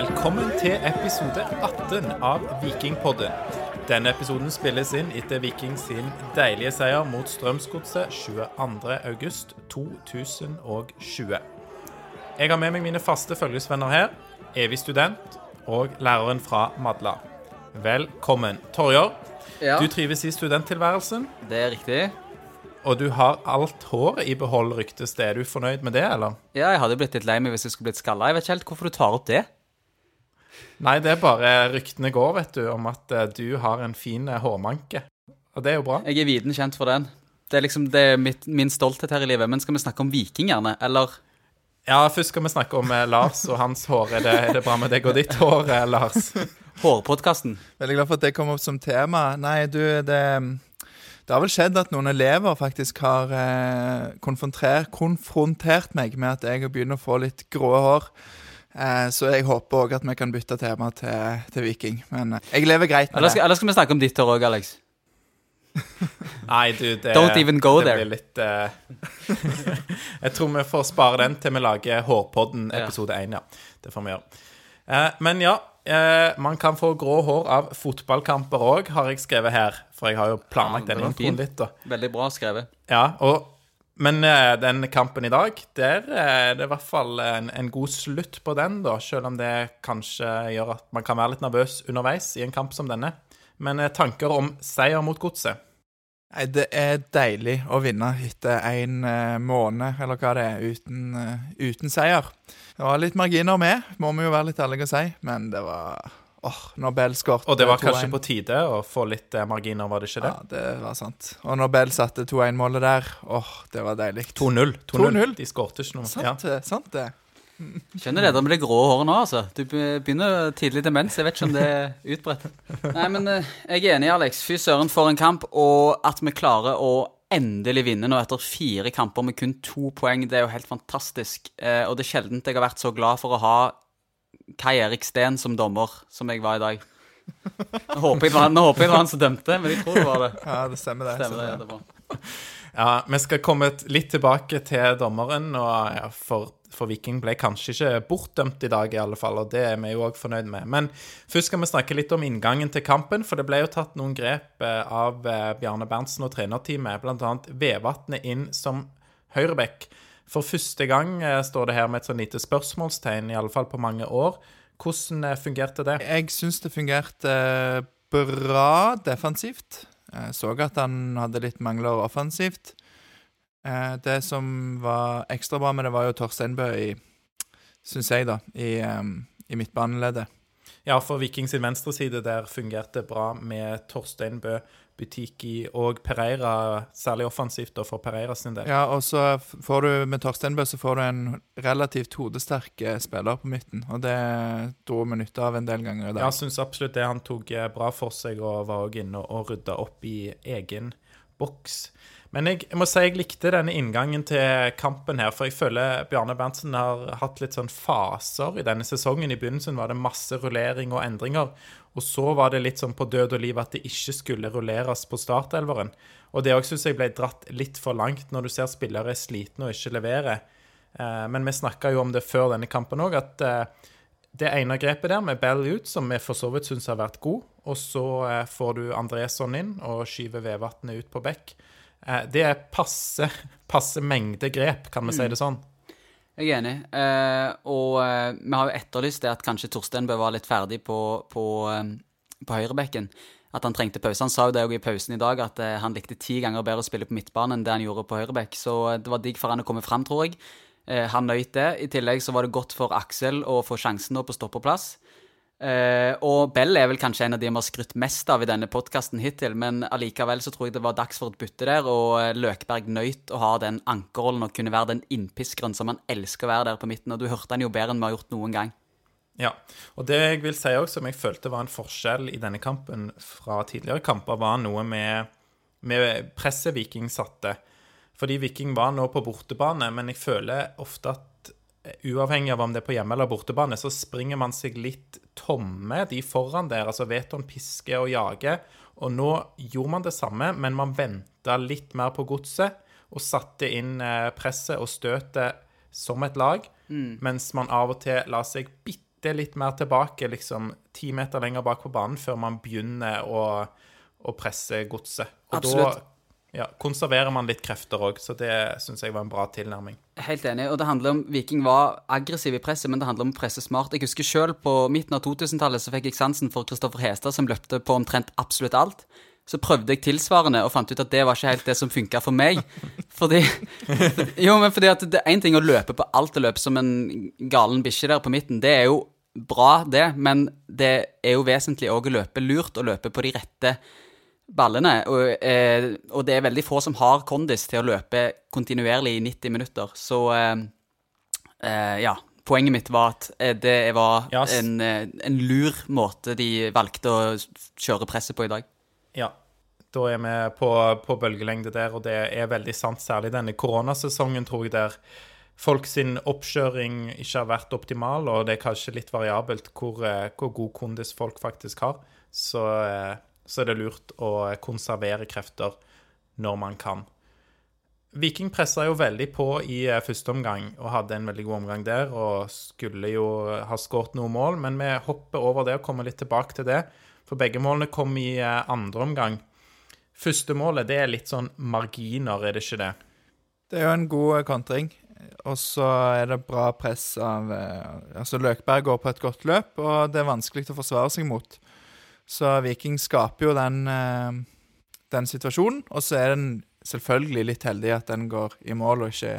Velkommen til episode 18 av Vikingpodden. Denne episoden spilles inn etter Viking sin deilige seier mot Strømsgodset 22.8.2020. Jeg har med meg mine faste følgesvenner her, evig student og læreren fra Madla. Velkommen. Torjer, Ja, du trives i studenttilværelsen, det er riktig. og du har alt håret i behold, ryktes det. Er du fornøyd med det, eller? Ja, jeg hadde blitt litt lei meg hvis jeg skulle blitt skalla. Jeg vet ikke helt hvorfor du tar opp det. Nei, det er bare ryktene går, vet du, om at eh, du har en fin eh, hårmanke. Og det er jo bra. Jeg er viden kjent for den. Det er liksom det er mitt, min stolthet her i livet. Men skal vi snakke om vikingene, eller? Ja, først skal vi snakke om eh, Lars og hans hår. Er det, er det bra med deg og ditt hår, Lars? Hårpodkasten. Veldig glad for at det kom opp som tema. Nei, du, det, det har vel skjedd at noen elever faktisk har eh, konfrontert, konfrontert meg med at jeg begynner å få litt grå hår. Eh, så jeg håper òg at vi kan bytte tema til, til Viking. Men eh, jeg lever greit med Eller skal, det. eller skal vi snakke om ditt år òg, Alex? Nei, du, det Don't even go det there. Blir litt, uh... jeg tror vi får spare den til vi lager Hårpodden episode 1, ja. Det får vi gjøre. Uh, men ja, uh, man kan få grå hår av fotballkamper òg, har jeg skrevet her. For jeg har jo planlagt Ja, den introen litt, da. Veldig bra skrevet. Ja, og, men eh, den kampen i dag, der er det i hvert fall en, en god slutt på den, da. Selv om det kanskje gjør at man kan være litt nervøs underveis i en kamp som denne. Men eh, tanker om seier mot godset? Nei, det er deilig å vinne etter en eh, måned, eller hva det er, uten, eh, uten seier. Det var litt marginer med, må vi jo være litt ærlige og si, men det var åh, når Bell skåret Og det var kanskje på tide å få litt eh, marginer, var det ikke det? Ja, det var sant. Og når Bell satte 2-1-målet der, åh, det var deilig. 2-0. 2-0. De skårte ikke noe. Ja. Sant det, sant det. Skjønner det der med det grå håret nå, altså. Du begynner tidlig demens. Jeg vet ikke om det er utbredt. Nei, men eh, jeg er enig, Alex. Fy søren for en kamp. Og at vi klarer å endelig vinne nå etter fire kamper med kun to poeng, det er jo helt fantastisk. Eh, og det er sjelden jeg har vært så glad for å ha Kai Erik Steen som dommer som jeg var i dag. Nå håper jeg det var, nå håper jeg det var han som dømte, men jeg tror det var det. Ja, det stemmer det. Stemmer det, stemmer det ja, vi skal komme litt tilbake til dommeren, og ja, for, for Viking ble kanskje ikke bortdømt i dag, i alle fall, og det er vi jo òg fornøyd med. Men først skal vi snakke litt om inngangen til kampen, for det ble jo tatt noen grep eh, av eh, Bjarne Berntsen og trenerteamet, bl.a. Vevatnet inn som høyrebekk. For første gang eh, står det her med et sånn lite spørsmålstegn, i alle fall på mange år. Hvordan eh, fungerte det? Jeg syns det fungerte eh, bra defensivt. Jeg så at han hadde litt mangler offensivt. Det som var ekstra bra med det, var jo Torstein Bø i Syns jeg, da, i, i midtbaneleddet. Ja, for Viking sin venstreside der fungerte bra med Torstein Bø, Butiki og Pereira, særlig offensivt da for Pereira sin del. Ja, og så får du med Torstein Bø så får du en relativt hodesterk eh, spiller på midten, og det dro vi nytte av en del ganger i dag. Ja, jeg syns absolutt det. Han tok eh, bra for seg og var òg inne og rydda opp i egen boks. Men jeg, jeg må si jeg likte denne inngangen til kampen her, for jeg føler Bjarne Berntsen har hatt litt sånn faser i denne sesongen. I begynnelsen var det masse rullering og endringer, og så var det litt sånn på død og liv at det ikke skulle rulleres på startelveren. Og det òg syns jeg ble dratt litt for langt når du ser spillere er slitne og ikke leverer. Eh, men vi snakka jo om det før denne kampen òg, at eh, det ene grepet der med Bell ut, som vi for så vidt syns har vært god, og så eh, får du Andresson inn og skyver Vevatnet ut på bekk. Det er passe, passe mengde grep, kan vi si det sånn. Jeg er enig. Eh, og eh, vi har jo etterlyst det at kanskje Torstein bør være litt ferdig på, på, eh, på høyrebekken. At han trengte pause. Han sa jo det i pausen i dag, at eh, han likte ti ganger bedre å spille på midtbanen enn det han gjorde på høyrebekk. Så eh, det var digg for han å komme fram, tror jeg. Eh, han nøyt det. I tillegg så var det godt for Aksel å få sjansen nå på stoppeplass. Eh, og Bell er vel kanskje en av de vi har skrytt mest av i denne podkasten hittil, men allikevel så tror jeg det var dags for et bytte der, og eh, Løkberg nøyt å ha den ankerrollen og kunne være den innpiskeren som han elsker å være der på midten, og du hørte han jo bedre enn vi har gjort noen gang. Ja, og det jeg vil si også, som jeg følte var en forskjell i denne kampen fra tidligere kamper, var noe med, med presset Viking satte. Fordi Viking var nå på bortebane, men jeg føler ofte at uavhengig av om det er på hjemme- eller bortebane, så springer man seg litt tomme, de foran der. Altså Veton pisker og jager. Og nå gjorde man det samme, men man venta litt mer på godset og satte inn eh, presset og støtet som et lag, mens man av og til la seg bitte litt mer tilbake, liksom ti meter lenger bak på banen, før man begynner å, å presse godset. Og Absolutt. da ja, konserverer man litt krefter òg, så det syns jeg var en bra tilnærming. Helt enig. Og det handler om Viking var aggressiv i presset, men det handler om å presse smart. Jeg husker sjøl på midten av 2000-tallet så fikk jeg sansen for Kristoffer Hestad, som løpte på omtrent absolutt alt. Så prøvde jeg tilsvarende og fant ut at det var ikke helt det som funka for meg. Fordi Jo, men fordi at det er én ting å løpe på alt og løpe som en galen bikkje der på midten. Det er jo bra, det, men det er jo vesentlig òg å løpe lurt og løpe på de rette ballene. Og, eh, og det er veldig få som har kondis til å løpe kontinuerlig i 90 minutter. Så eh, eh, ja. Poenget mitt var at eh, det var yes. en, eh, en lur måte de valgte å kjøre presset på i dag. Ja, da er vi på, på bølgelengde der, og det er veldig sant, særlig denne koronasesongen, tror jeg, der folk sin oppkjøring ikke har vært optimal, og det er kanskje litt variabelt hvor, hvor god kondis folk faktisk har. Så, eh, så er det lurt å konservere krefter når man kan. Viking pressa jo veldig på i eh, første omgang og hadde en veldig god omgang der og skulle jo ha skåret noen mål, men vi hopper over det og kommer litt tilbake til det. For begge målene kom i eh, andre omgang. Første målet det er litt sånn marginer, er det ikke det? Det er jo en god eh, kontring. Og så er det bra press av Altså, Løkberg går på et godt løp, og det er vanskelig å forsvare seg mot. Så Viking skaper jo den, eh, den situasjonen, og så er den selvfølgelig litt heldig at den går i mål og ikke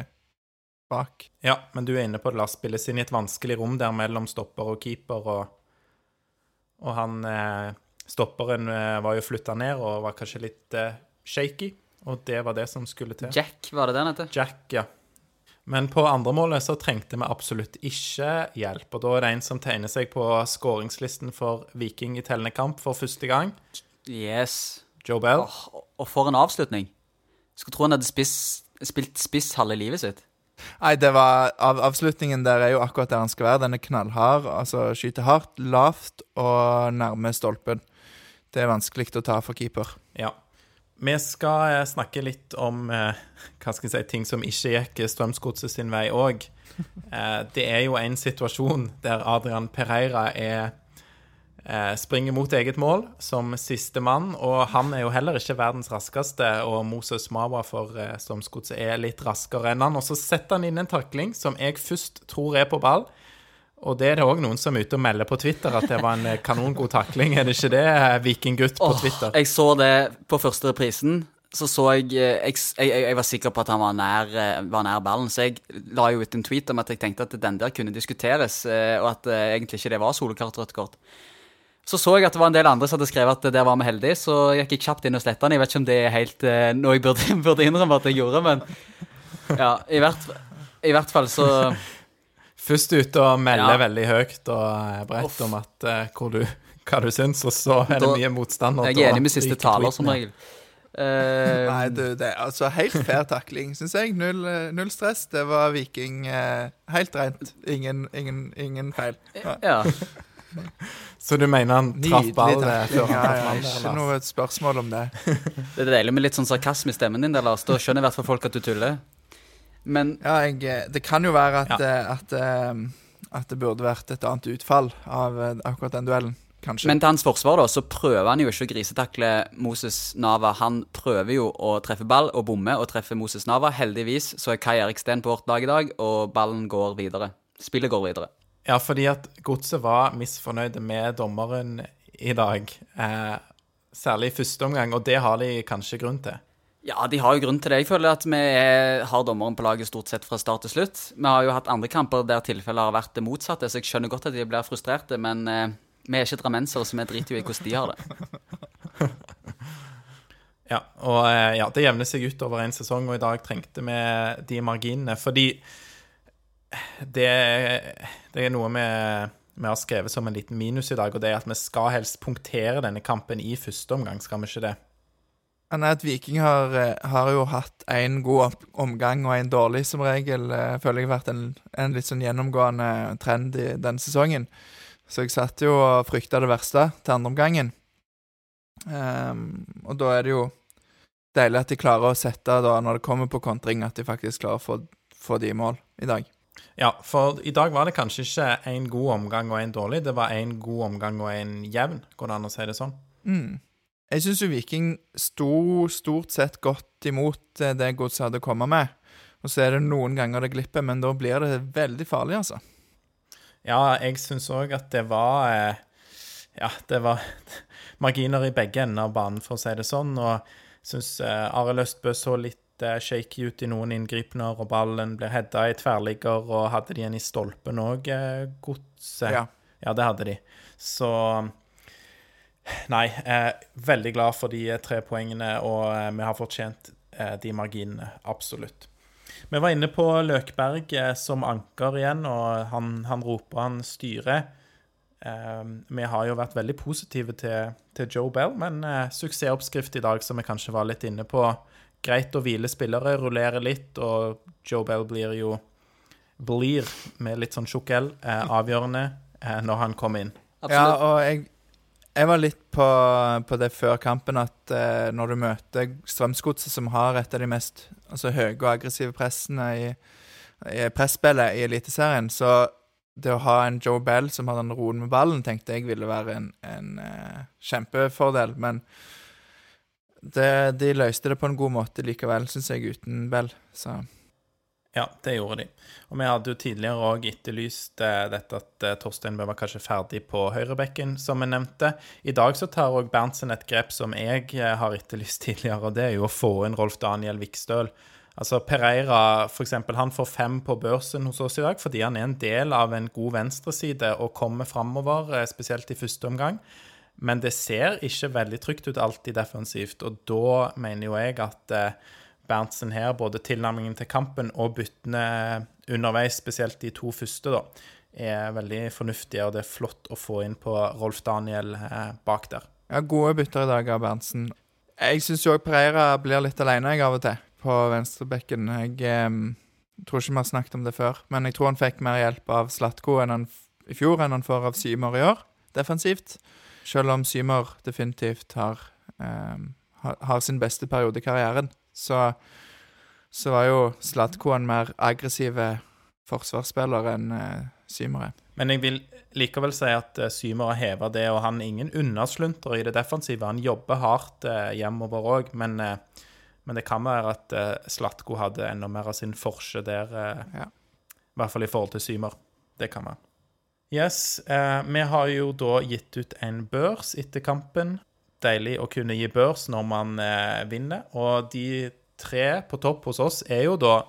bak. Ja, men du er inne på det, Lars. Spilles inn i et vanskelig rom der mellom stopper og keeper, og, og han eh, Stopperen eh, var jo flytta ned og var kanskje litt eh, shaky, og det var det som skulle til. Jack, var det det han het? Jack, ja. Men på andre målet så trengte vi absolutt ikke hjelp. Og da er det en som tegner seg på skåringslisten for Viking i tellende kamp for første gang. Yes. Joe Bell. Oh, og for en avslutning. Skulle tro han hadde spiss, spilt spiss halve livet sitt. Nei, det var av, Avslutningen der er jo akkurat der han skal være. Den er knallhard. Altså skyter hardt, lavt og nærme stolpen. Det er vanskelig å ta for keeper. Ja. Vi skal eh, snakke litt om eh, hva skal jeg si, ting som ikke gikk Strømsgodset sin vei òg. Eh, det er jo en situasjon der Adrian Pereira er springer mot eget mål som sistemann, og han er jo heller ikke verdens raskeste, og Moses Mawa for Strømsgodset er litt raskere enn han. Og så setter han inn en takling som jeg først tror er på ball. Og det er det òg noen som er ute og melder på Twitter at det var en eh, kanongod takling. Er det ikke det, eh, Vikinggutt på Twitter? Twitter? Jeg så det på første reprisen. Så så jeg eh, jeg, jeg jeg var sikker på at han var nær, var nær ballen, så jeg la jo ut en tweet om at jeg tenkte at den der kunne diskuteres, og at egentlig ikke det var soleklart rødt kort. Så så jeg at det var en del andre som hadde skrevet at der var vi heldige, så jeg gikk kjapt inn og sletta den. Jeg vet ikke om det er helt noe jeg burde, burde innrømme at jeg gjorde, men ja, i hvert, i hvert fall så Først ute og melde Ja. veldig høyt og eh, bredt om at, uh, hvor du, hva du syns, og så er det Da- mye motstand. og Jeg er enig med siste taler, som regel. Uh, Nei, du, det er altså helt fair takling, syns jeg. Null, null stress. Det var Viking uh, helt rent. Ingen, ingen, ingen feil. Ja. ja. Så du mener han traff Nydelig ball eh, før han Ja, traff ja, ikke noe spørsmål om det. Det er deilig med litt sånn sarkasme i stemmen din, der, Lars. Da skjønner i hvert fall folk at du tuller. Men Ja, jeg, eh, det kan jo være at, Ja. eh, at, eh, at det burde vært et annet utfall av akkurat den duellen. Kanskje. Men til hans forsvar da, så prøver han jo ikke å grisetakle Moses Nava. Han prøver jo å treffe ball og bomme og treffe Moses Nava. Heldigvis så er Kai Erik Steen på vårt lag i dag, og ballen går videre. Spillet går videre. Ja, fordi at Godset var misfornøyde med dommeren i dag. Eh, særlig i første omgang, og det har de kanskje grunn til. Ja, de har jo grunn til det. Jeg føler at vi har dommeren på laget stort sett fra start til slutt. Vi har jo hatt andre kamper der tilfellet har vært det motsatte, så jeg skjønner godt at de blir frustrerte, men eh, vi er ikke drammensere, så vi driter jo i hvordan de har det. Ja, og eh, ja, det jevner seg ut over en sesong, og i dag trengte vi de marginene. Fordi det, det er noe vi, vi har skrevet som en liten minus i dag, og det er at vi skal helst punktere denne kampen i første omgang, skal vi ikke det? Nei, at Viking har, eh, har jo hatt én god omgang og én dårlig, som regel. Jeg føler jeg har vært en, en litt sånn gjennomgående trend i denne sesongen. Så jeg satt jo og frykta det verste til andre omgangen. Ehm, og da er det jo deilig at de klarer å sette, da, når det kommer på kontring, at de faktisk klarer å få, få de i mål i dag. Ja, for i dag var det kanskje ikke en god omgang og en dårlig. Det var en god omgang og en jevn, går det an å si det sånn? Jeg syns jo Viking sto stort sett godt imot eh, det godset hadde kommet med. Og så er det noen ganger det glipper, men da blir det veldig farlig, altså. Ja, jeg syns òg at det var eh, Ja, det var marginer i begge ender av banen, for å si det sånn. Og jeg syns eh, Arild Østbø så litt shaky ut i noen inngripener, og ballen ble heada i tverrligger, og hadde de en i stolpen òg, godset? Ja. Ja, det hadde de. Så Nei, eh, veldig glad for de tre poengene, og eh, vi har fortjent eh, de marginene. Absolutt. Vi var inne på Løkberg eh, som anker igjen, og han, han roper, han styrer. Eh, vi har jo vært veldig positive til, til Joe Bell, men eh, suksessoppskrift i dag som vi kanskje var litt inne på. Greit å hvile spillere, rullere litt, og Joe Bell blir jo blir, med litt sånn tjukk L, eh, avgjørende eh, når han kommer inn. Ja, og jeg, jeg var litt på, på det før kampen at eh, når du møter Strømsgodset, som har et av de mest altså, høye og aggressive pressene i, i presspillet i Eliteserien, så det å ha en Joe Bell som har den roen med ballen, tenkte jeg ville være en, en eh, kjempefordel. Men det, de løste det på en god måte likevel, syns jeg, uten Bell. Så Ja, det gjorde de. Og vi hadde jo tidligere òg etterlyst eh, dette at eh, Torstein Bø var kanskje ferdig på høyrebekken, som vi nevnte. I dag så tar òg Berntsen et grep som jeg eh, har etterlyst tidligere, og det er jo å få inn Rolf Daniel Vikstøl. Altså Pereira, for eksempel, han får fem på børsen hos oss i dag fordi han er en del av en god venstreside og kommer framover, eh, spesielt i første omgang. Men det ser ikke veldig trygt ut alltid defensivt, og da mener jo jeg at eh, Berntsen her, både tilnærmingen til kampen og byttene underveis, spesielt de to første, da, er veldig fornuftige, og det er flott å få inn på Rolf Daniel eh, bak der. Ja, gode bytter i dag av Berntsen. Jeg syns òg Pereira blir litt alene jeg av og til på venstrebekken. Jeg eh, tror ikke vi har snakket om det før, men jeg tror han fikk mer hjelp av Slatko enn han i fjor enn han får av Symer i år, defensivt. Selv om Symer definitivt har, eh, har sin beste periode i karrieren, så, så var jo Slatko en mer aggressiv forsvarsspiller enn uh, Symer er. Men jeg vil likevel si at uh, Symer har heva det, og han er ingen unnaslunter i det defensive. Han jobber hardt uh, hjemover òg, men, uh, men det kan være at uh, Slatko hadde enda mer av sin forse der, eh, Ja. i hvert fall i forhold til Symer. Det kan være. Yes, eh, vi har jo da gitt ut en børs etter kampen. Deilig å kunne gi børs når man eh, vinner, og de tre på topp hos oss er jo da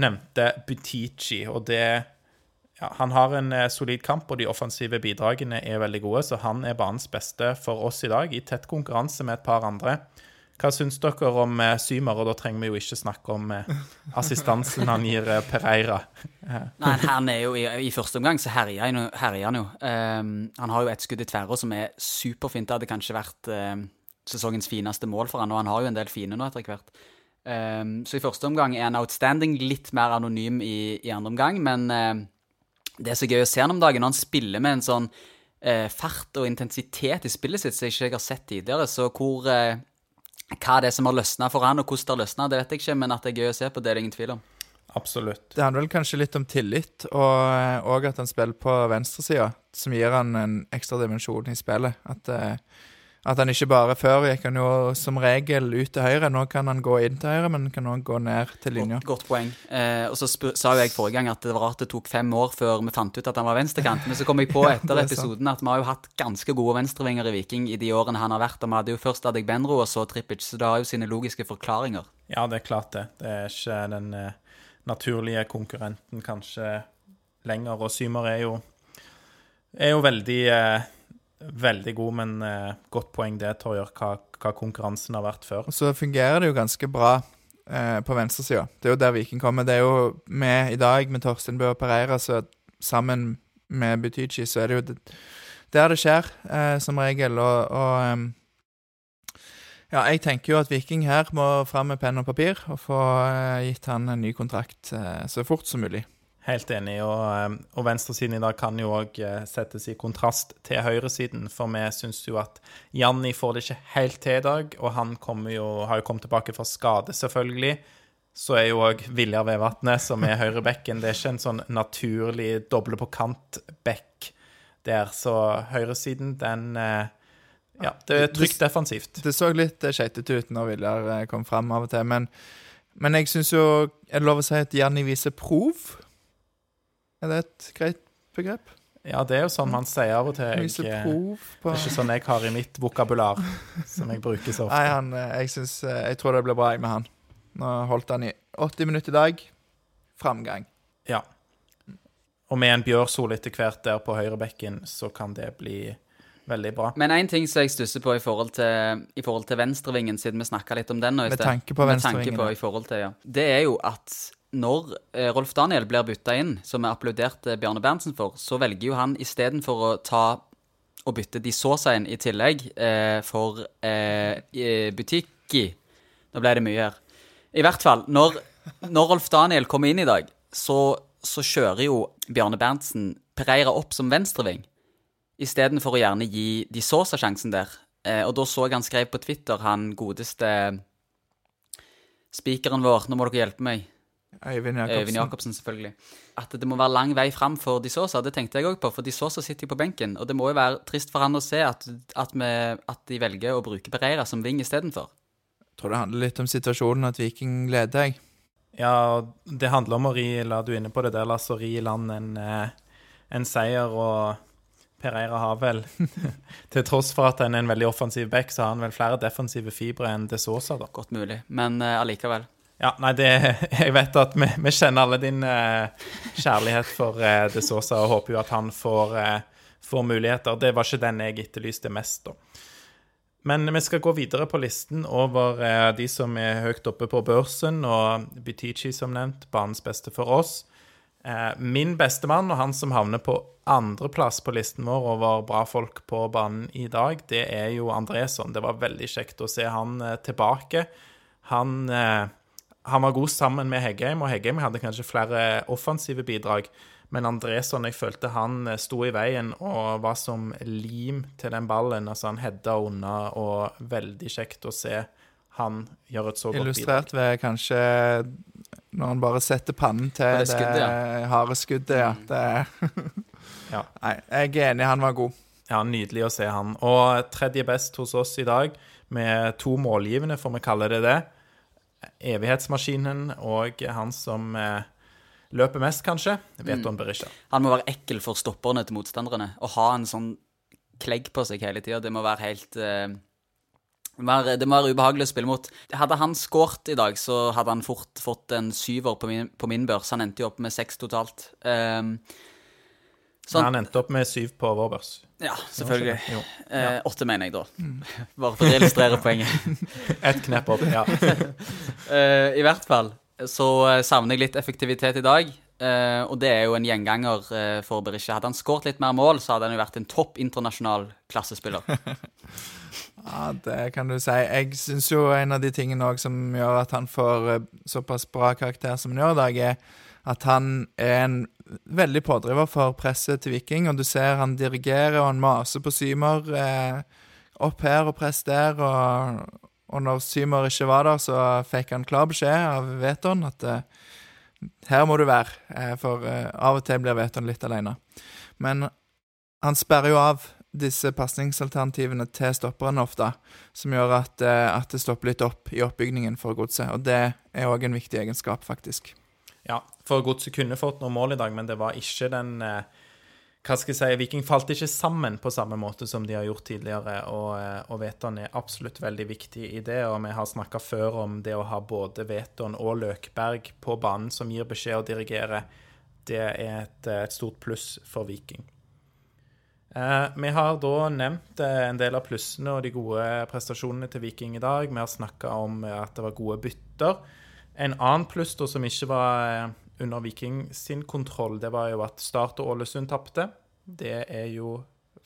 nevnte Butichi, og det ja, han har en eh, solid kamp, og de offensive bidragene er veldig gode, så han er banens beste for oss i dag, i tett konkurranse med et par andre. Hva syns dere om eh, Symer? Og da trenger vi jo ikke snakke om eh, assistansen han gir eh, Pereira. Nei, han er jo i, I første omgang så herjer han han, jo. Ehm, han har jo et skudd i tverra som er superfint. Det hadde kanskje vært um, sesongens fineste mål for han, og han har jo en del fine nå etter hvert. Um, så i første omgang er han outstanding, litt mer anonym i, i andre omgang, men det er så gøy å se han om dagen når han spiller med en sånn eh, fart og intensitet i spillet sitt som jeg ikke har sett tidligere. Så hvor hva det er som har løsna for han, og hvordan det har løsna, det vet jeg ikke, men at det er gøy å se på, det er det ingen tvil om. Absolutt. Det handler vel kanskje litt om tillit, og, og at han spiller på venstresida, som gir han en ekstra dimensjon i spillet. At, eh, at han ikke bare Før gikk han jo som regel ut til høyre, nå kan han gå inn til høyre, men kan òg gå ned til linja. Godt, godt poeng. Eh, og så sa jo jeg forrige gang at det var rart det tok fem år før vi fant ut at han var venstrekant. Men så kom jeg på etter ja, episoden at vi har jo hatt ganske gode venstrevinger i Viking i de årene han har vært. Og vi hadde jo først Adek Benro og så Trippic, så det har jo sine logiske forklaringer. Ja, det er klart det. Det er ikke den eh, naturlige konkurrenten kanskje lenger. Og Symer er jo, er jo veldig, eh, veldig god, men eh, godt poeng det, Torjer, hva, hva konkurransen har vært før. Så fungerer det jo ganske bra eh, på venstresida. Det er jo der Viking kommer. Det er jo med i dag, med Torstein Bø og Pereira, så sammen med Butichi, så er det jo det, der det skjer, eh, som regel. Og, og em, ja, jeg tenker jo at Viking her må fram med penn og papir og få eh, gitt han en ny kontrakt eh, så fort som mulig. Helt enig. Og, eh, og venstresiden i dag kan jo òg settes i kontrast til høyresiden, for vi syns jo at Janni får det ikke helt til i dag, og han jo, har jo kommet tilbake fra skade, selvfølgelig. så er jo òg Viljar Vevatnet, som er høyrebekken, det er ikke en sånn naturlig doble på kant-bekk der. Så høyresiden, den eh, Ja, det er trygt defensivt. Det så litt eh, skeitete ut når Viljar eh, kom fram av og til, men, men jeg syns jo Er det lov å si at Janni viser prov? Er det et greit begrep? Ja, det er jo sånn man sier av og til. Jeg, eh, prov på det er ikke sånn jeg har i mitt vokabular, som jeg bruker så ofte. Nei, han, eh, jeg, synes, eh, jeg tror det blir bra jeg med han. Nå holdt han i 80 minutter i dag. Framgang. Ja. Og med en Bjørsol etter hvert der på høyrebekken, så kan det bli veldig bra. Men én ting som jeg stusser på i forhold til, i forhold til venstrevingen, siden vi snakka litt om den nå i Med tanke på Med venstrevingen, tanke på i forhold til, ja. Det er jo at når eh, Rolf Daniel blir bytta inn, som vi applauderte Bjarne Berntsen for, så velger jo han istedenfor å ta og bytte de Sosa inn i tillegg eh, for eh, Butikki. Nå ble det mye her. I hvert fall, når, når Rolf Daniel kommer inn i dag, så, så kjører jo Bjarne Berntsen Pereira opp som venstreving istedenfor å gjerne gi de Sosa sjansen der. Eh, og da så jeg han skrev på Twitter, han godeste spikeren vår, nå må dere hjelpe meg, Øyvind Øyvind Jacobsen. Jacobsen selvfølgelig, at det må være lang vei fram for de Sosa. Det tenkte jeg òg på, for de Sosa sitter jo på benken, og det må jo være trist for han å se at, at, vi, at de velger å bruke Pereira som ving istedenfor. Tror det handler litt om situasjonen at Viking leder, jeg. Ja, det handler om å ri, la du er inne på det der, Lars, å ri i land en, eh, en seier, og Pereira har vel, til tross for at han er en veldig offensiv back, så har han vel flere defensive fibre enn De Sosa, da. Godt mulig, men eh, allikevel. Ja, nei, det Jeg vet at vi, vi kjenner alle din uh, kjærlighet for uh, De Sosa, og håper jo at han får, uh, får muligheter. Det var ikke den jeg etterlyste mest, da. Men vi skal gå videre på listen over uh, de som er høyt oppe på børsen, og Butichi, som nevnt, banens beste for oss. Eh, min bestemann, og han som havner på andreplass på listen vår over bra folk på banen i dag, det er jo Andresson. Det var veldig kjekt å se han eh, tilbake. Han, eh, han var god sammen med Heggheim, og Heggheim hadde kanskje flere offensive bidrag. Men Andresson, jeg følte han eh, sto i veien og var som lim til den ballen. Altså Han hedda unna, og veldig kjekt å se han gjøre et så godt bidrag. Illustrert ved kanskje når han bare setter pannen til det det, ja. harde skuddet, ja. Mm. Det, Ja. Nei, jeg er enig, han var god. Ja, Nydelig å se han. Og tredje best hos oss i dag, med to målgivende, får vi kalle det det. Evighetsmaskinen og han som eh, løper mest, kanskje. Veton Berisha. Han må være ekkel for stopperne til motstanderne. Å ha en sånn klegg på seg hele tida, det må være helt eh, det må være- det må være ubehagelig å spille mot. Hadde han skåret i dag, så hadde han fort fått en syver på min, på min børs. Han endte jo opp med seks totalt. Um, sånn, Han endte opp med syv på vår børs. ja, selvfølgelig. Eh, åtte, mener jeg, da. Bare for å illustrere poenget. Ett knepp opp. Ja. Eh, I hvert fall så eh, savner jeg litt effektivitet i dag. eh, og det er jo en gjenganger eh, for Berisha. Hadde han skåret litt mer mål, så hadde han jo vært en topp internasjonal klassespiller. Ja, det kan du si. Jeg syns jo en av de tingene òg som gjør at han får såpass bra karakter som han gjør i dag, er at han er en veldig pådriver for presset til Viking. Og du ser han dirigerer og han maser på Symer eh, opp her og press der. Og, og når Symer ikke var der, så fikk han klar beskjed av Veton at eh, her må du være, eh, for eh, av og til blir Veton litt alene. Men han sperrer jo av disse pasningsalternativene til stopperne ofte, som gjør at, eh, at det stopper litt opp i oppbygningen for godset. Og det er òg en viktig egenskap, faktisk. Ja. For Godset kunne fått noen mål i dag, men det var ikke den eh, Hva skal jeg si Viking falt ikke sammen på samme måte som de har gjort tidligere, og, eh, og Veton er absolutt veldig viktig i det. Og vi har snakka før om det å ha både Veton og Løkberg på banen som gir beskjed og dirigerer. Det er et, et stort pluss for Viking. Eh, vi har da nevnt eh, en del av plussene og de gode prestasjonene til Viking i dag. Vi har snakka om eh, at det var gode bytter. En annen pluss da som ikke var eh, under Viking sin kontroll, det var jo at Start og Ålesund tapte. Det er jo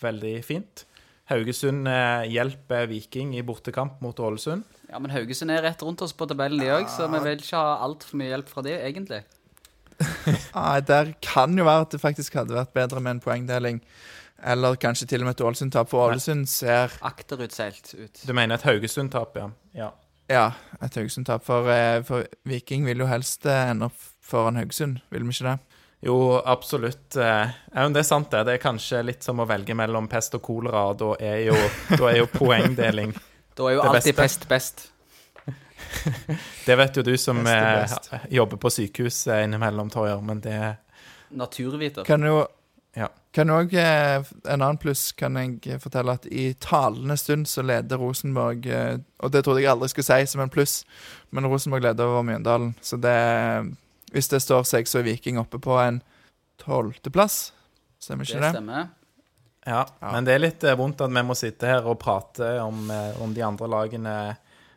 veldig fint. Haugesund eh, hjelper Viking i bortekamp mot Ålesund. Ja, men Haugesund er rett rundt oss på tabellen, de òg, så vi vil ikke ha altfor mye hjelp fra de, egentlig. Nei, der kan jo være at det faktisk hadde vært bedre med en poengdeling. Eller kanskje til og med et Ålesund-tap, for Ålesund ser Akterutseilt ut. Du mener et Haugesund-tap, ja. ja. Ja, et Haugesund-tap. For, eh, for Viking vil jo helst eh, ende opp foran Haugesund, vil vi ikke det? Jo, absolutt. Eh, Ja, men det er sant, det. Det er kanskje litt som å velge mellom pest og kolera, og da er jo, da er jo poengdeling Da er jo alltid beste. pest best. Det vet jo du som Best best. jobber på sykehus eh, innimellom, Torjer, men det Naturviter. Kan jo Ja. kan òg En annen pluss kan jeg fortelle at i talende stund så leder Rosenborg eh, Og det trodde jeg aldri skulle si som en pluss, men Rosenborg leder over Mjøndalen. Så det Hvis det står seg, så er Viking oppe på en tolvteplass. Stemmer ikke det? stemmer. Ja, Ja. men det er litt eh, vondt at vi må sitte her og prate om, eh, om de andre lagene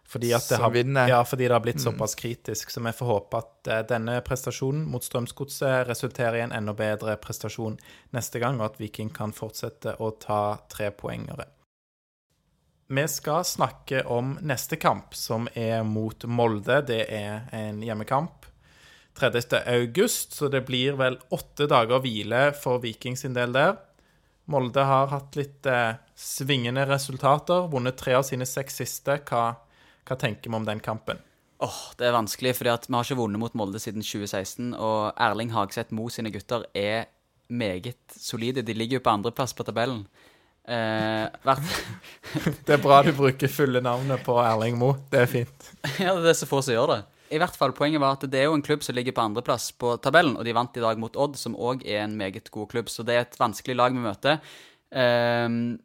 fordi at det har, ja, fordi det har blitt Mm. såpass kritisk. Så vi får håpe at eh, denne prestasjonen mot Strømsgodset resulterer i en enda bedre prestasjon neste gang, og at Viking kan fortsette å ta trepoengere. Vi skal snakke om neste kamp, som er mot Molde. Det er en hjemmekamp. 30. august, så det blir vel åtte dager hvile for Viking sin del der. Molde har hatt litt eh, svingende resultater, vunnet tre av sine seks siste. Hva, hva tenker vi om den kampen? Åh, Det er vanskelig, fordi vi har ikke vunnet mot Molde siden 2016. Og Erling Hagseth Mo sine gutter er meget solide. De ligger jo på andreplass på tabellen. Eh, Det er bra du bruker fulle navnet på Erling Mo. Det er fint. ja, det er så få som gjør det. I hvert fall, Poenget var at det er jo en klubb som ligger på andreplass på tabellen, og de vant i dag mot Odd, som òg er en meget god klubb. Så det er et vanskelig lag vi møter. Ehm,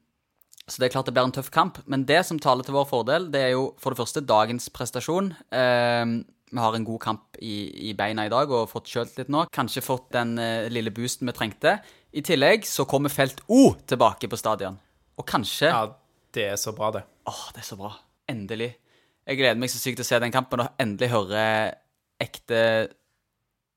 så det er klart det blir en tøff kamp. Men det som taler til vår fordel, det er jo for det første dagens prestasjon. Eh, vi har en god kamp i, i beina i dag og fått kjølt litt nå. Kanskje fått den eh, lille boosten vi trengte. I tillegg så kommer Felt O tilbake på stadion. Og kanskje Ja, det er så bra, det. Åh, det er så bra. Endelig. Jeg gleder meg så sykt til å se den kampen og endelig høre ekte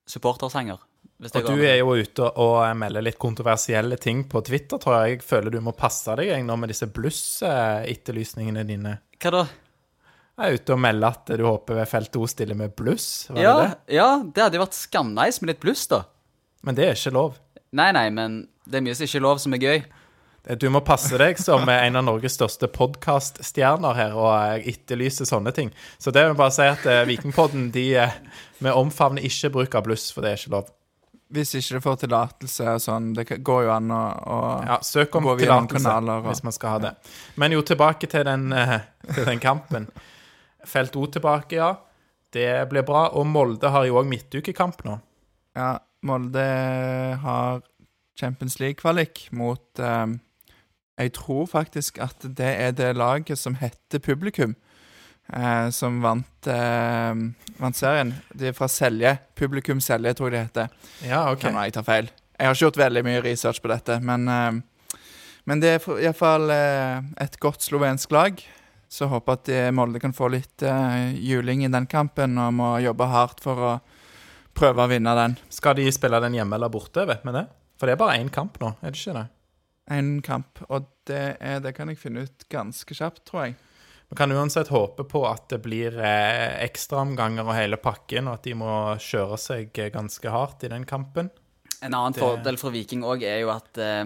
supportersanger. Og du er jo ute og melder litt kontroversielle ting på Twitter, tror jeg. Jeg føler du må passe deg jeg, nå med disse bluss-etterlysningene dine. Hva da? Jeg er ute og melder at du håper Felt O stiller med bluss. Var Ja, det det? ja, det hadde jo vært skamnice med litt bluss, da. Men det er ikke lov. Nei, nei, men det er mye som ikke er lov, som er gøy. Du må passe deg som en av Norges største podkaststjerner her og etterlyse sånne ting. Så det vil bare si at eh, Vikingpodden de, eh, vi omfavner ikke bruk av bluss, for det er ikke lov. Hvis ikke det får tillatelse og sånn. Det går jo an å, å Ja, Søk om tillatelse og- hvis man skal ha det. Men jo, tilbake til den, eh, til den kampen. Felt O tilbake, ja. Det blir bra. Og Molde har jo òg midtukekamp nå. Ja, Molde har Champions League-kvalik mot um, Jeg tror faktisk at det er det laget som heter Publikum, eh, som vant, eh, vant serien. De er fra Selje. Publikum Selje, tror jeg det heter. Ja, OK. Kan jeg tar feil. Jeg har ikke gjort veldig mye research på dette, men, eh, men det er iallfall eh, et godt slovensk lag. Så håper at eh, Molde kan få litt eh, juling i den kampen, og må jobbe hardt for å prøve å vinne den. Skal de spille den hjemme eller borte, vet vi det? For det er bare én kamp nå, er det ikke det? En kamp, og det, er, det kan jeg finne ut ganske kjapt, tror jeg. Vi kan uansett håpe på at det blir eh, ekstraomganger og hele pakken, og at de må kjøre seg eh, ganske hardt i den kampen. En annen Det- fordel for Viking òg er jo at eh,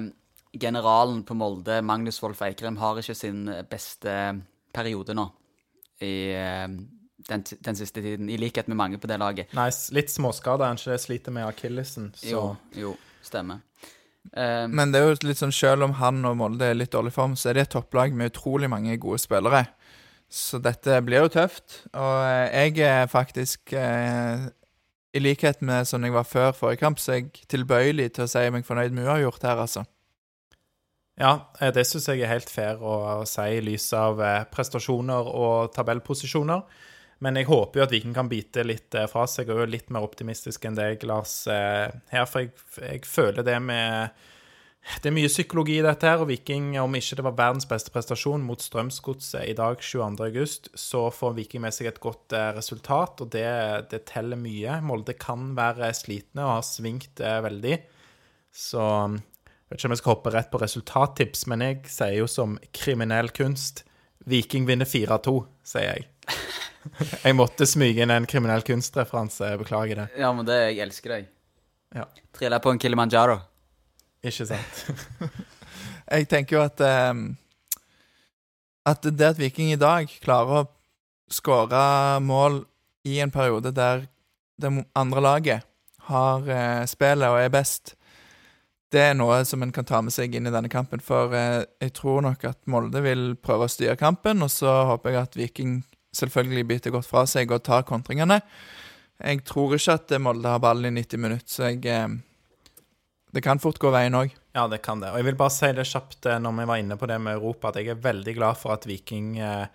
generalen på Molde, Magnus Wolff Eikrem, har ikke sin beste periode nå i eh, den, den siste tiden, i likhet med mange på det laget. Nei, litt småskader, han ikke sliter med akillesen, så Jo, jo, stemmer. Men det er jo litt sånn, selv om han og Molde er litt dårlig form, så er det et topplag med utrolig mange gode spillere. Så dette blir jo tøft. Og eh, jeg er faktisk eh, I likhet med sånn jeg var før forrige kamp, så er jeg tilbøyelig til å si meg fornøyd med uavgjort her, altså. Ja, eh, det syns jeg er helt fair å, si i lys av eh, prestasjoner og tabellposisjoner. Men jeg håper jo at Viking kan bite litt fra seg, og er litt mer optimistisk enn deg, Lars, her. For jeg, jeg føler det med Det er mye psykologi i dette her, og Viking, om ikke det var verdens beste prestasjon mot Strømsgodset i dag, 22.8, så får Viking med seg et godt eh, resultat, og det, det teller mye. Molde kan være slitne og har svingt eh, veldig. Så jeg vet ikke om jeg skal hoppe rett på resultattips, men jeg sier jo som kriminell kunst Viking vinner 4-2, sier jeg. Jeg måtte smyge inn en kriminell kunstreferanse, beklager det. ja, men det Jeg elsker deg. Ja. Triller på en Kilimanjaro. Ikke sant? Jeg tenker jo at um, At det at Viking i dag klarer å skåre mål i en periode der det andre laget har uh, spillet og er best, det er noe som en kan ta med seg inn i denne kampen. For uh, jeg tror nok at Molde vil prøve å styre kampen, og så håper jeg at Viking selvfølgelig biter godt fra seg og tar kontringene. Jeg tror ikke at Molde har ballen i 90 minutter, så jeg eh, Det kan fort gå veien òg. Ja, det kan det. Og jeg vil bare si det kjapt eh, når vi var inne på det med Europa, at jeg er veldig glad for at Viking eh,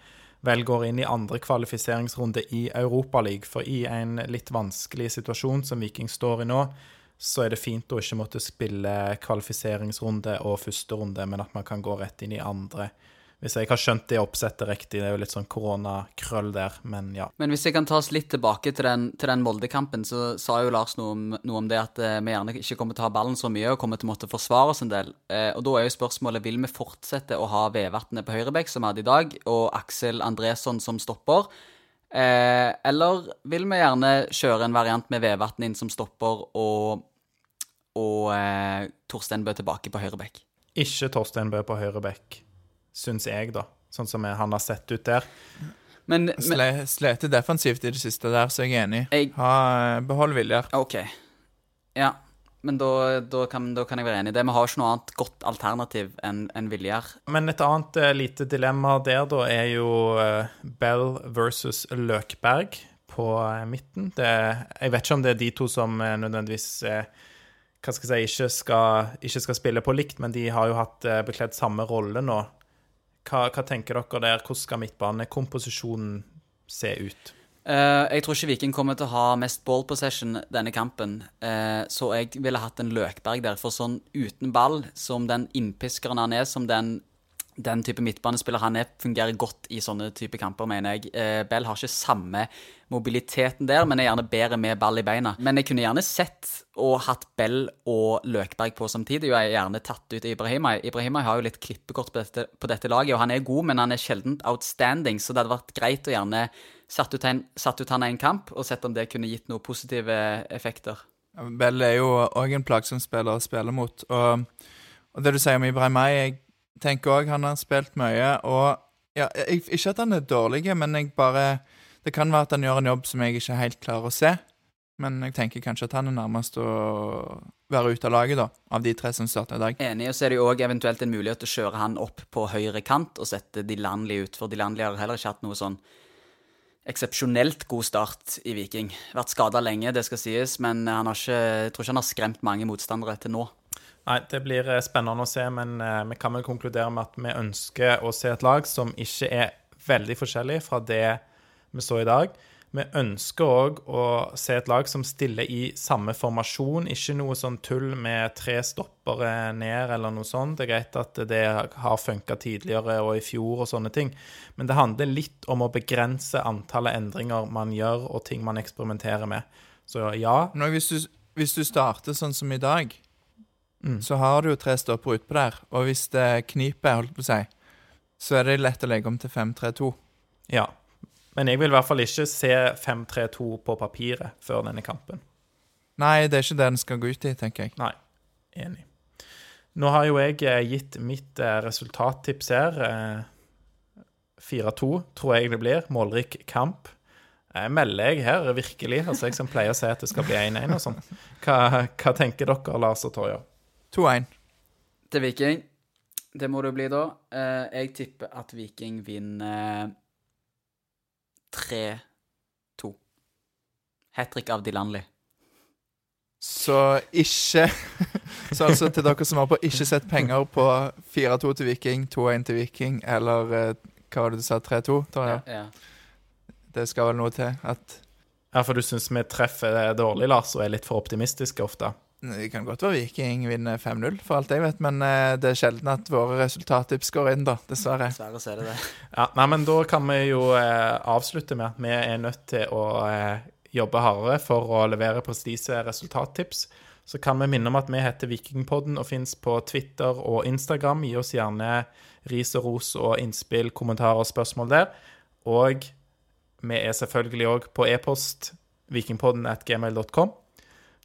vel går inn i andre kvalifiseringsrunde i Europaligaen. For i en litt vanskelig situasjon som Viking står i nå, så er det fint å ikke måtte spille kvalifiseringsrunde og første runde, men at man kan gå rett inn i andre. Hvis jeg har skjønt det oppsettet riktig, det er jo litt sånn koronakrøll der, men ja. Men hvis jeg kan ta oss litt tilbake til den, til den Molde-kampen, så sa jo Lars noe om, noe om det at eh, vi gjerne ikke kommer til å ha ballen så mye og kommer til å måtte forsvare oss en del. Eh, og da er jo spørsmålet vil vi fortsette å ha Vevatnet på høyrebekk, som vi hadde i dag, og Aksel Andresson som stopper? Eh, eller vil vi gjerne kjøre en variant med Vevatn inn som stopper, og, og eh, Torstein Bø tilbake på høyrebekk? Ikke Torstein Bø på høyrebekk syns jeg, da. Sånn som han har sett ut der. Men, men Sle, Slete defensivt i det siste der, så jeg er enig. Jeg- Ha, behold Viljar. OK. Ja. Men da, da, kan, da kan jeg være enig i det. Vi har ikke noe annet godt alternativ enn en Viljar. Men et annet uh, lite dilemma der, da, er jo uh, Bell versus Løkberg på uh, midten. Det, jeg vet ikke om det er de to som nødvendigvis hva skal jeg si, ikke skal, ikke skal spille på likt, men de har jo hatt bekledd samme rolle nå. Hva, hva tenker dere der? Hvordan skal midtbanekomposisjonen se ut? Uh, jeg tror ikke Viking kommer til å ha mest ball possession denne kampen, Uh, så jeg ville hatt en Løkberg der. For sånn uten ball, som den innpiskeren han er, som den, den type midtbanespiller han er, fungerer godt i sånne type kamper, mener jeg. Uh, Bell har ikke samme mobiliteten der, men er gjerne bedre med ball i beina. Men jeg kunne gjerne sett og hatt Bell og Løkberg på samtidig, og jeg har gjerne tatt ut Ibrahima. Ibrahima har jo litt klippekort på dette, på dette laget, og han er god, men han er sjelden outstanding, så det hadde vært greit å gjerne satt ut, en, satt ut han i en kamp, og sett om det kunne gitt noen positive effekter. Bell er jo òg en plagsom spiller å spille mot. Og, og det du sier om Ibrahima, jeg tenker òg han har spilt mye. Og ja, jeg, ikke at han er dårlig, men jeg bare Det kan være at han gjør en jobb som jeg ikke helt klarer å se. Men jeg tenker kanskje at han er nærmest å være ute av laget, da. Av de tre som starter i dag. Enig, og så er det jo òg eventuelt en mulighet til å kjøre han opp på høyre kant og sette de landlige ut, for de landlige har heller ikke hatt noe sånn eksepsjonelt god start i Viking. Vært skada lenge, det skal sies, men han har ikke, jeg tror ikke han har skremt mange motstandere til nå. Nei, det blir eh, spennende å se, men eh, vi kan vel konkludere med at vi ønsker å se et lag som ikke er veldig forskjellig fra det vi så i dag. Vi ønsker òg å se et lag som stiller i samme formasjon, ikke noe sånn tull med tre stoppere ned eller noe sånt. Det er greit at det har funka tidligere og i fjor og sånne ting, men det handler litt om å begrense antallet endringer man gjør og ting man eksperimenterer med. Så ja, Nå, hvis, du, hvis du starter sånn som i dag, Mm. så har du jo tre stoppere utpå der. Og hvis det kniper, holdt på å si, så er det lett å legge om til 5-3-2. Ja. Men jeg vil i hvert fall ikke se 5-3-2 på papiret før denne kampen. Nei, det er ikke det den skal gå ut i, tenker jeg. Nei, enig. Nå har jo jeg eh, gitt mitt eh, resultattips her. Eh, 4-2 tror jeg det blir. Målrik kamp. Jeg melder jeg her, virkelig. Altså jeg som pleier å si at det skal bli 1-1 og sånn. Hva, hva tenker dere, Lars og Torje? 2-1. Til Viking. Det må det bli da. Eh, jeg tipper at Viking vinner 3-2. Hat trick av Dilanli. Så ikke Så altså til dere som har på ikke sett penger på 4-2 til Viking, 2-1 til Viking, eller eh, hva var det du sa, 3-2? Torje? Ja. Det skal vel noe til at Ja, for du syns vi treffer dårlig, Lars, og er litt for optimistiske ofte? Det kan godt være Viking vinner 5-0, for alt jeg vet, men eh, det er sjelden at våre resultattips går inn, da. Dessverre. Dessverre så er det det. Ja, nei, men da kan vi jo eh, avslutte med at vi er nødt til å eh, jobbe hardere for å levere presise resultattips. Så kan vi minne om at vi heter Vikingpodden og fins på Twitter og Instagram. Gi oss gjerne ris og ros og innspill, kommentarer og spørsmål der. Og vi er selvfølgelig òg på e-post vikingpodden at gmail.com.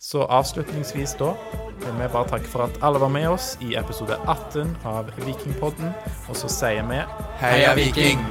Så avslutningsvis da vil vi bare takke for at alle var med oss i episode 18 av Vikingpodden. Og så sier vi Heia Viking!